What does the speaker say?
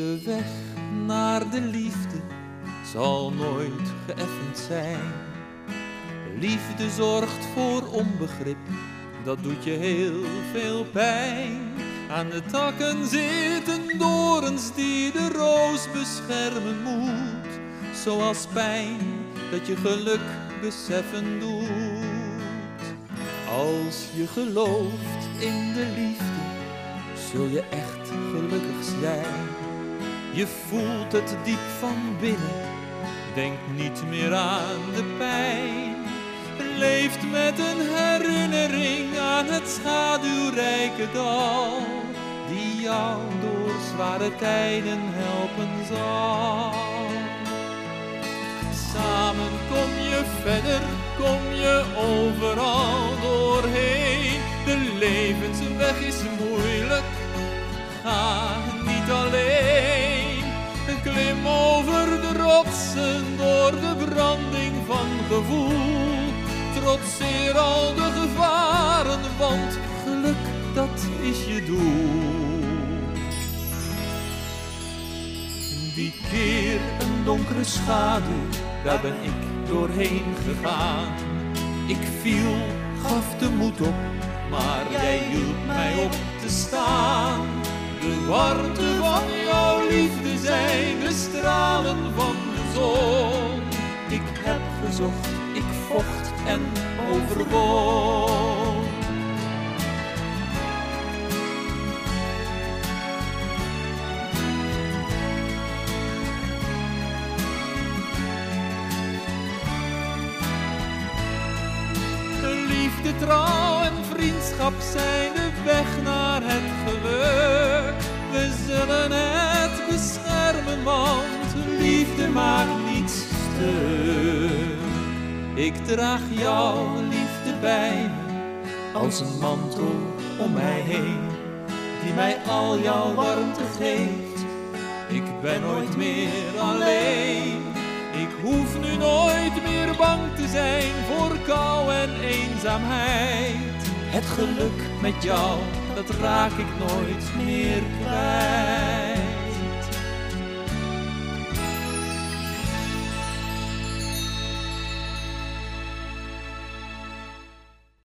De weg naar de liefde zal nooit geëffend zijn. Liefde zorgt voor onbegrip, dat doet je heel veel pijn. Aan de takken zitten dorens die de roos beschermen moet. Zoals pijn dat je geluk beseffen doet. Als je gelooft in de liefde, zul je echt gelukkig zijn. Je voelt het diep van binnen, denk niet meer aan de pijn. Leeft met een herinnering aan het schaduwrijke dal, die jou door zware tijden helpen zal. Samen kom je verder, kom je overal doorheen. De levensweg is moeilijk, ga gevoel. Trotseer al de gevaren, want geluk dat is je doel. Die keer een donkere schaduw, daar ben ik doorheen gegaan. Ik viel, gaf de moed op, maar jij hielp mij op te staan. De warmte heb gezocht, ik vocht en overwon. Liefde, trouw en vriendschap zijn de weg naar het geluk. We zullen het beschermen, want liefde maakt niets stuk. Ik draag jouw liefde bij als een mantel om mij heen, die mij al jouw warmte geeft. Ik ben nooit meer alleen. Ik hoef nu nooit meer bang te zijn voor kou en eenzaamheid. Het geluk met jou, dat raak ik nooit meer.